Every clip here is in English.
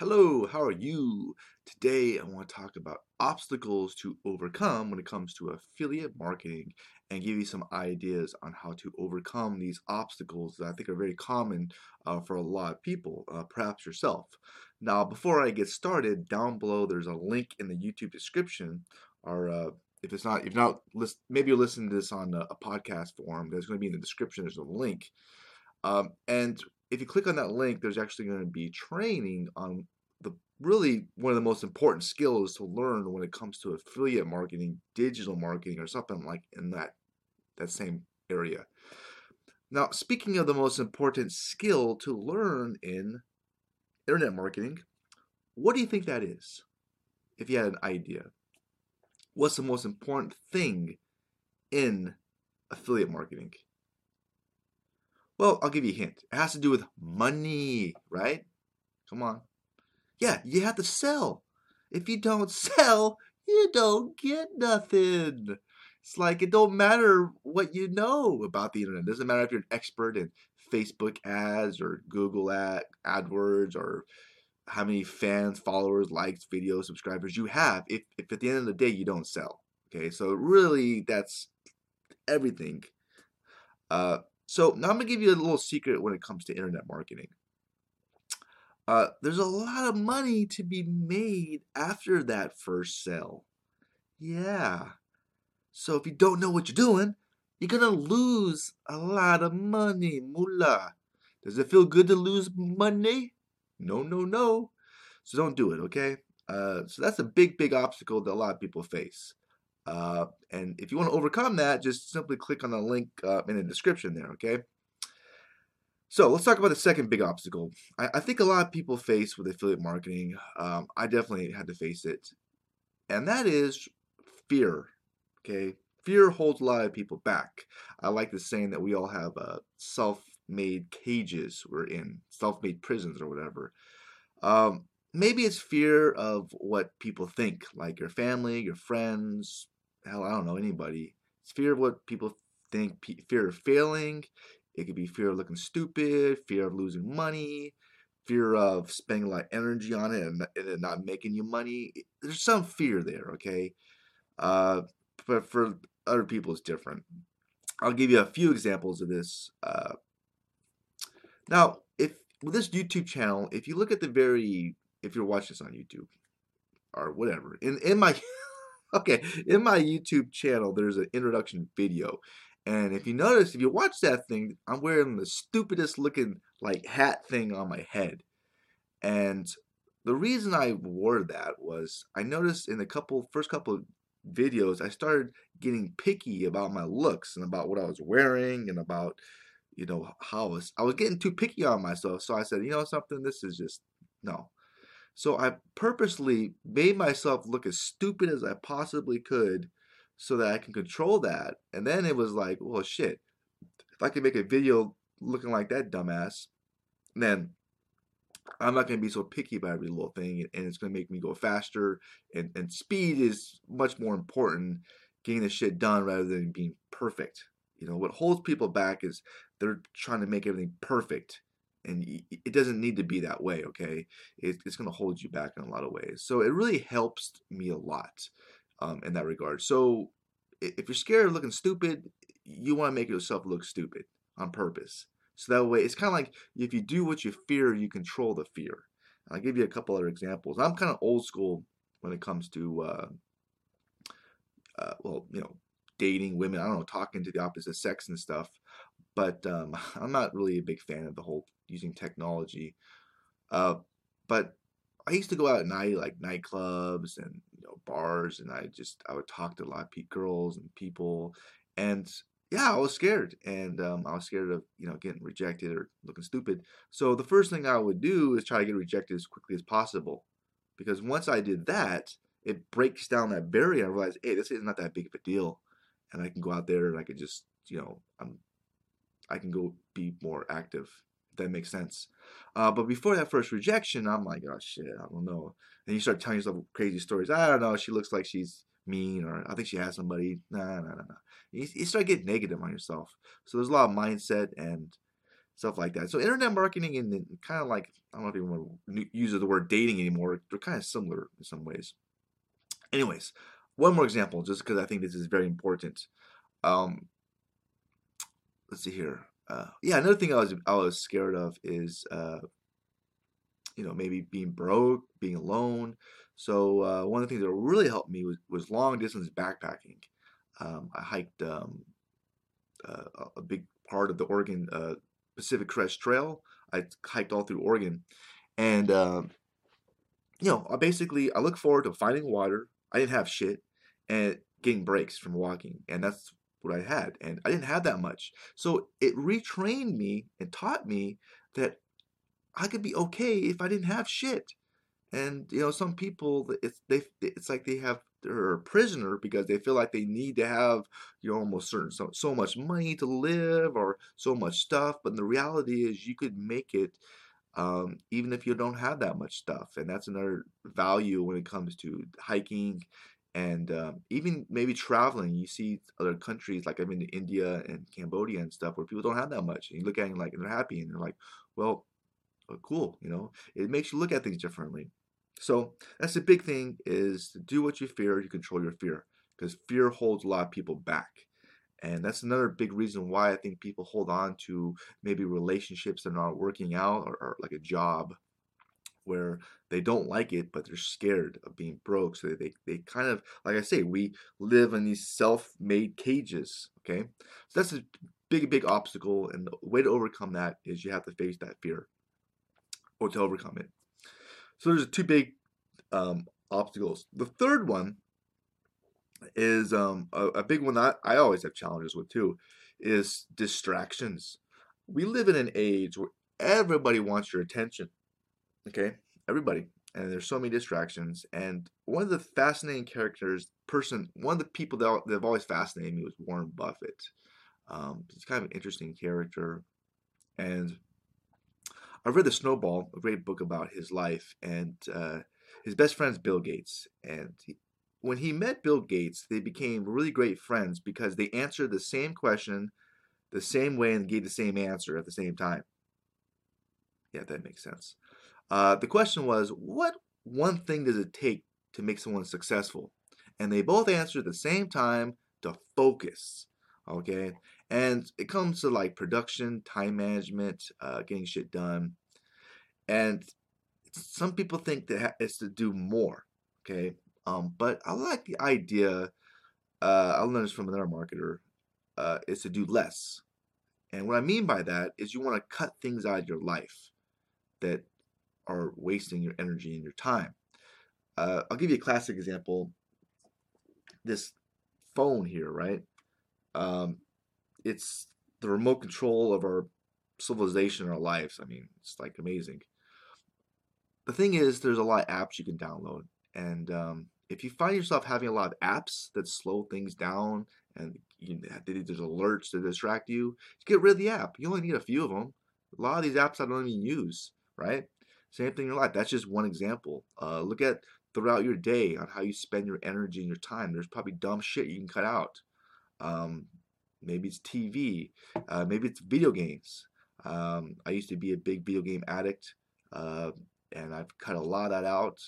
Hello, how are you? Today I want to talk about obstacles to overcome when it comes to affiliate marketing and give you some ideas on how to overcome these obstacles that I think are very common uh, for a lot of people, uh, perhaps yourself. Now, before I get started, down below there's a link in the YouTube description, or uh, if it's not, if not, maybe you're listening to this on a, podcast form. There's going to be in the description. There's a link, um, and if you click on that link, there's actually going to be training on the really one of the most important skills to learn when it comes to affiliate marketing, digital marketing, or something like in that that same area. Now, speaking of the most important skill to learn in internet marketing, what do you think that is? If you had an idea, what's the most important thing in affiliate marketing? Well, I'll give you a hint. It has to do with money, right? Come on. Yeah, you have to sell. If you don't sell, you don't get nothing. It's like it don't matter what you know about the internet. It doesn't matter if you're an expert in Facebook ads or Google ad, AdWords or how many fans, followers, likes, videos, subscribers you have. If, if at the end of the day you don't sell. Okay, so really that's everything. Uh, so now I'm gonna give you a little secret when it comes to internet marketing. Uh, there's a lot of money to be made after that first sale. Yeah. So if you don't know what you're doing, you're gonna lose a lot of money, mullah. Does it feel good to lose money? No, no, no. So don't do it, okay? Uh, so that's a big, big obstacle that a lot of people face. Uh, and if you want to overcome that, just simply click on the link uh, in the description there, okay? So let's talk about the second big obstacle. I, I think a lot of people face with affiliate marketing. Um, I definitely had to face it, and that is fear. Okay, fear holds a lot of people back. I like the saying that we all have uh, self-made cages we're in, self-made prisons or whatever. Um, maybe it's fear of what people think, like your family, your friends, hell, I don't know anybody. It's fear of what people think, fear of failing. It could be fear of looking stupid, fear of losing money, fear of spending a lot of energy on it and, and not making you money. There's some fear there, okay? Uh, but for other people, it's different. I'll give you a few examples of this. Uh, now, if with this YouTube channel, if you look at the very, if you're watching this on YouTube or whatever, in in my, okay, in my YouTube channel, there's an introduction video, and if you notice, if you watch that thing, I'm wearing the stupidest looking like hat thing on my head. And the reason I wore that was I noticed in the couple first couple of videos I started getting picky about my looks and about what I was wearing and about you know how I was I was getting too picky on myself. So I said, you know something, this is just no. So I purposely made myself look as stupid as I possibly could so that I can control that. And then it was like, well, shit, if I can make a video looking like that dumbass, then I'm not going to be so picky about every little thing, and it's going to make me go faster. And, and speed is much more important, getting the shit done rather than being perfect. You know, what holds people back is they're trying to make everything perfect. And it doesn't need to be that way, okay? It's going to hold you back in a lot of ways. So it really helps me a lot um, in that regard. So if you're scared of looking stupid, you want to make yourself look stupid on purpose. So that way, it's kind of like if you do what you fear, you control the fear. I'll give you a couple other examples. I'm kind of old school when it comes to, uh, uh, well, you know, dating women. I don't know, talking to the opposite sex and stuff. But um, I'm not really a big fan of the whole using technology. Uh, but I used to go out at night, like nightclubs and you know bars, and I just I would talk to a lot of girls and people, and yeah, I was scared, and um, I was scared of you know getting rejected or looking stupid. So the first thing I would do is try to get rejected as quickly as possible, because once I did that, it breaks down that barrier. I realized, hey, this is not that big of a deal, and I can go out there and I can just you know I'm I can go be more active If that makes sense. Uh, but before that first rejection, I'm like, oh shit, I don't know. And you start telling yourself crazy stories. I don't know. She looks like she's mean, or I think she has somebody. Nah, nah, nah, nah. You, you start getting negative on yourself. So there's a lot of mindset and stuff like that. So internet marketing and kind of like I don't know if you want to use the word dating anymore. They're kind of similar in some ways. Anyways, one more example, just because I think this is very important. Um, let's see here. Uh, yeah, another thing I was I was scared of is uh, you know maybe being broke, being alone. So uh, one of the things that really helped me was was long distance backpacking. Um, I hiked um, a big part of the Oregon uh, Pacific Crest Trail. I hiked all through Oregon, and um, you know, I basically I look forward to finding water. I didn't have shit, and getting breaks from walking, and that's what I had, and I didn't have that much. So it retrained me and taught me that I could be okay if I didn't have shit. And you know, some people it's they it's like they have they're a prisoner because they feel like they need to have you know almost certain so, so much money to live or so much stuff. But the reality is you could make it um, even if you don't have that much stuff. And that's another value when it comes to hiking and um, even maybe traveling. You see other countries like I've been to India and Cambodia and stuff where people don't have that much. And you look at them like they're happy and they're like, well, uh, cool. You know, it makes you look at things differently. So that's the big thing is to do what you fear, you control your fear because fear holds a lot of people back. And that's another big reason why I think people hold on to maybe relationships that are not working out or, or like a job where they don't like it, but they're scared of being broke. So they, they kind of, like I say, we live in these self made cages. Okay. So that's a big, big obstacle. And the way to overcome that is you have to face that fear or to overcome it. So there's two big um, obstacles. The third one is um, a, a, big one that I always have challenges with too, is distractions. We live in an age where everybody wants your attention. Okay, everybody, and there's so many distractions. And one of the fascinating characters, person, one of the people that, that have always fascinated me was Warren Buffett. Um, he's kind of an interesting character, and I read The Snowball, a great book about his life, and uh, his best friend's Bill Gates. And when he met Bill Gates, they became really great friends because they answered the same question the same way and gave the same answer at the same time. Yeah, that makes sense. Uh, the question was, what one thing does it take to make someone successful? And they both answered at the same time to focus. Okay, and it comes to like production, time management, uh, getting shit done, and some people think that it's to do more. Okay, um, but I like the idea. Uh, I learned this from another marketer. Uh, is to do less, and what I mean by that is you want to cut things out of your life that are wasting your energy and your time. Uh, I'll give you a classic example. This phone here, right? Um, it's the remote control of our civilization, our lives. I mean, it's like amazing. The thing is, there's a lot of apps you can download, and um, if you find yourself having a lot of apps that slow things down and you, there's alerts to distract you, get rid of the app. You only need a few of them. A lot of these apps I don't even use, right? Same thing in your life. That's just one example. Uh, look at throughout your day on how you spend your energy and your time. There's probably dumb shit you can cut out. Um, maybe it's TV, uh, maybe it's video games. Um, I used to be a big video game addict, uh, and I've cut a lot of that out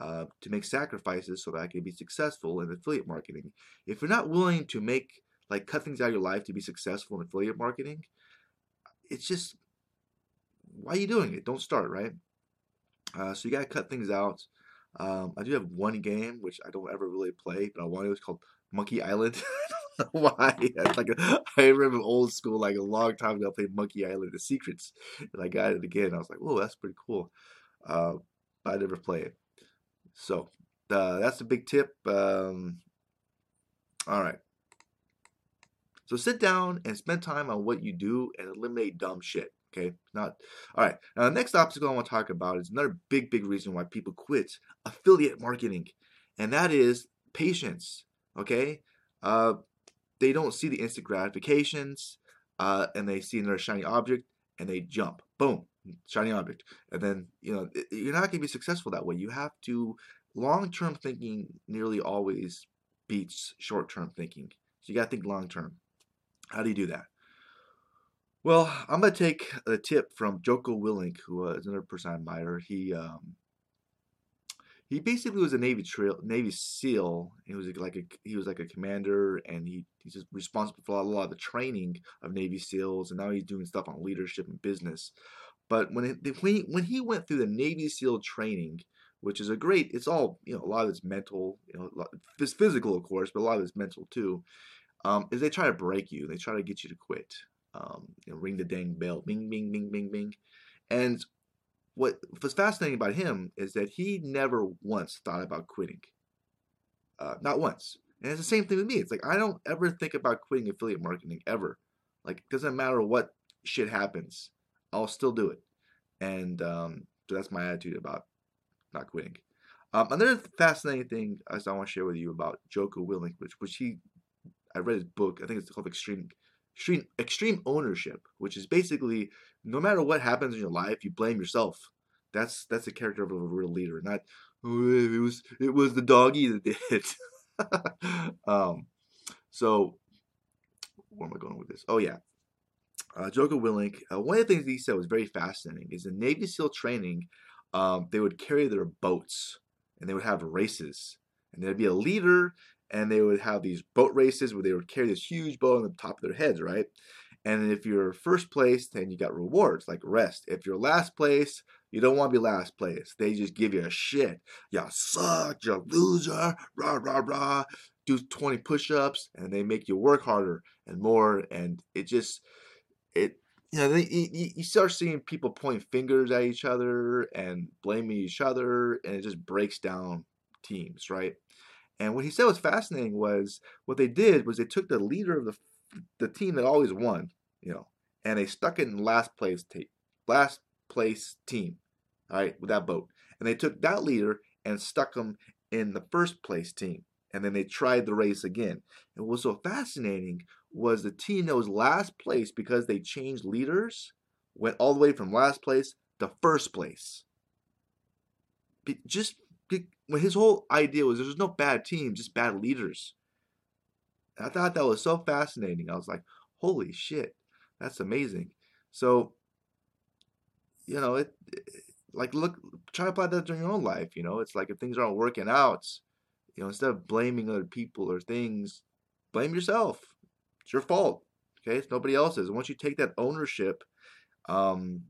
uh, to make sacrifices so that I can be successful in affiliate marketing. If you're not willing to make like cut things out of your life to be successful in affiliate marketing, it's just why are you doing it? Don't start, right? Uh, so you gotta cut things out. Um, I do have one game which I don't ever really play, but I want it. It's called Monkey Island. why. It's like a, I remember old school, like a long time ago, I played Monkey Island: The Secrets, and I got it again. I was like, "Whoa, that's pretty cool." Uh, I never play it. So uh, that's a big tip. Um, all right. So sit down and spend time on what you do and eliminate dumb shit. Okay, not all right. Now the next obstacle I want to talk about is another big, big reason why people quit affiliate marketing, and that is patience. Okay, uh, they don't see the instant gratifications, uh, and they see another shiny object and they jump. Boom, shiny object. And then, you know, you're not going to be successful that way. You have to, long term thinking nearly always beats short term thinking. So you got to think long term. How do you do that? Well, I'm gonna take a tip from Jocko Willink, who uh, is another person I admire. He um, he basically was a Navy trail, Navy SEAL. He was like a he was like a commander, and he he's responsible for a lot of the training of Navy SEALs, and now he's doing stuff on leadership and business. But when it, when he, when he went through the Navy SEAL training, which is a great, it's all you know, a lot of it's mental, you know, it's physical, of course, but a lot of it's mental too. Um, is they try to break you, they try to get you to quit. Um, you know, ring the dang bell, bing, bing, bing, bing, bing, and what was fascinating about him is that he never once thought about quitting. Uh, not once. And it's the same thing with me. It's like I don't ever think about quitting affiliate marketing ever. Like it doesn't matter what shit happens, I'll still do it. And um, so that's my attitude about not quitting. Um, another fascinating thing I want to share with you about Jocko Willink, which which he, I read his book. I think it's called Extreme extreme extreme ownership, which is basically no matter what happens in your life, you blame yourself. That's that's the character of a real leader, not oh, it was it was the doggy that did. um, so where am I going with this? Oh yeah, uh, Jocko Willink. Uh, one of the things he said was very fascinating. Is in Navy SEAL training, um, they would carry their boats and they would have races, and there'd be a leader and they would have these boat races where they would carry this huge boat on the top of their heads, right? And if you're first place, then you got rewards like rest. If you're last place, you don't want to be last place. They just give you a shit. You suck, you loser, rah, rah, rah. Do 20 push ups and they make you work harder and more. And it just, it, you know, they, you, you start seeing people point fingers at each other and blaming each other, and it just breaks down teams, right? And what he said was fascinating was what they did was they took the leader of the the team that always won, you know, and they stuck it in last place tape, last place team, all right, with that boat. And they took that leader and stuck him in the first place team. And then they tried the race again. And what was so fascinating was the team that was last place because they changed leaders went all the way from last place to first place. Just when his whole idea was there's no bad team, just bad leaders. I thought that was so fascinating. I was like, holy shit, that's amazing. So, you know, it, it like look, try to apply that in your own life. You know, it's like if things aren't working out, you know, instead of blaming other people or things, blame yourself. It's your fault. Okay, it's nobody else's. And once you take that ownership, um,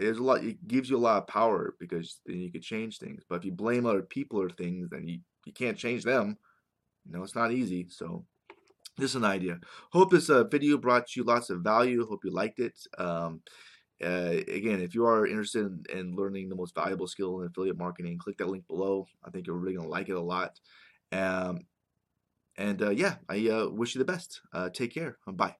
a lot it gives you a lot of power because then you can change things. But if you blame other people or things then you, you can't change them. You know it's not easy. So just an idea. Hope this uh, video brought you lots of value. Hope you liked it. Um, uh, again if you are interested in, in, learning the most valuable skill in affiliate marketing click that link below. I think you're really going to like it a lot. Um, and uh, yeah i uh, wish you the best. Uh, take care. Bye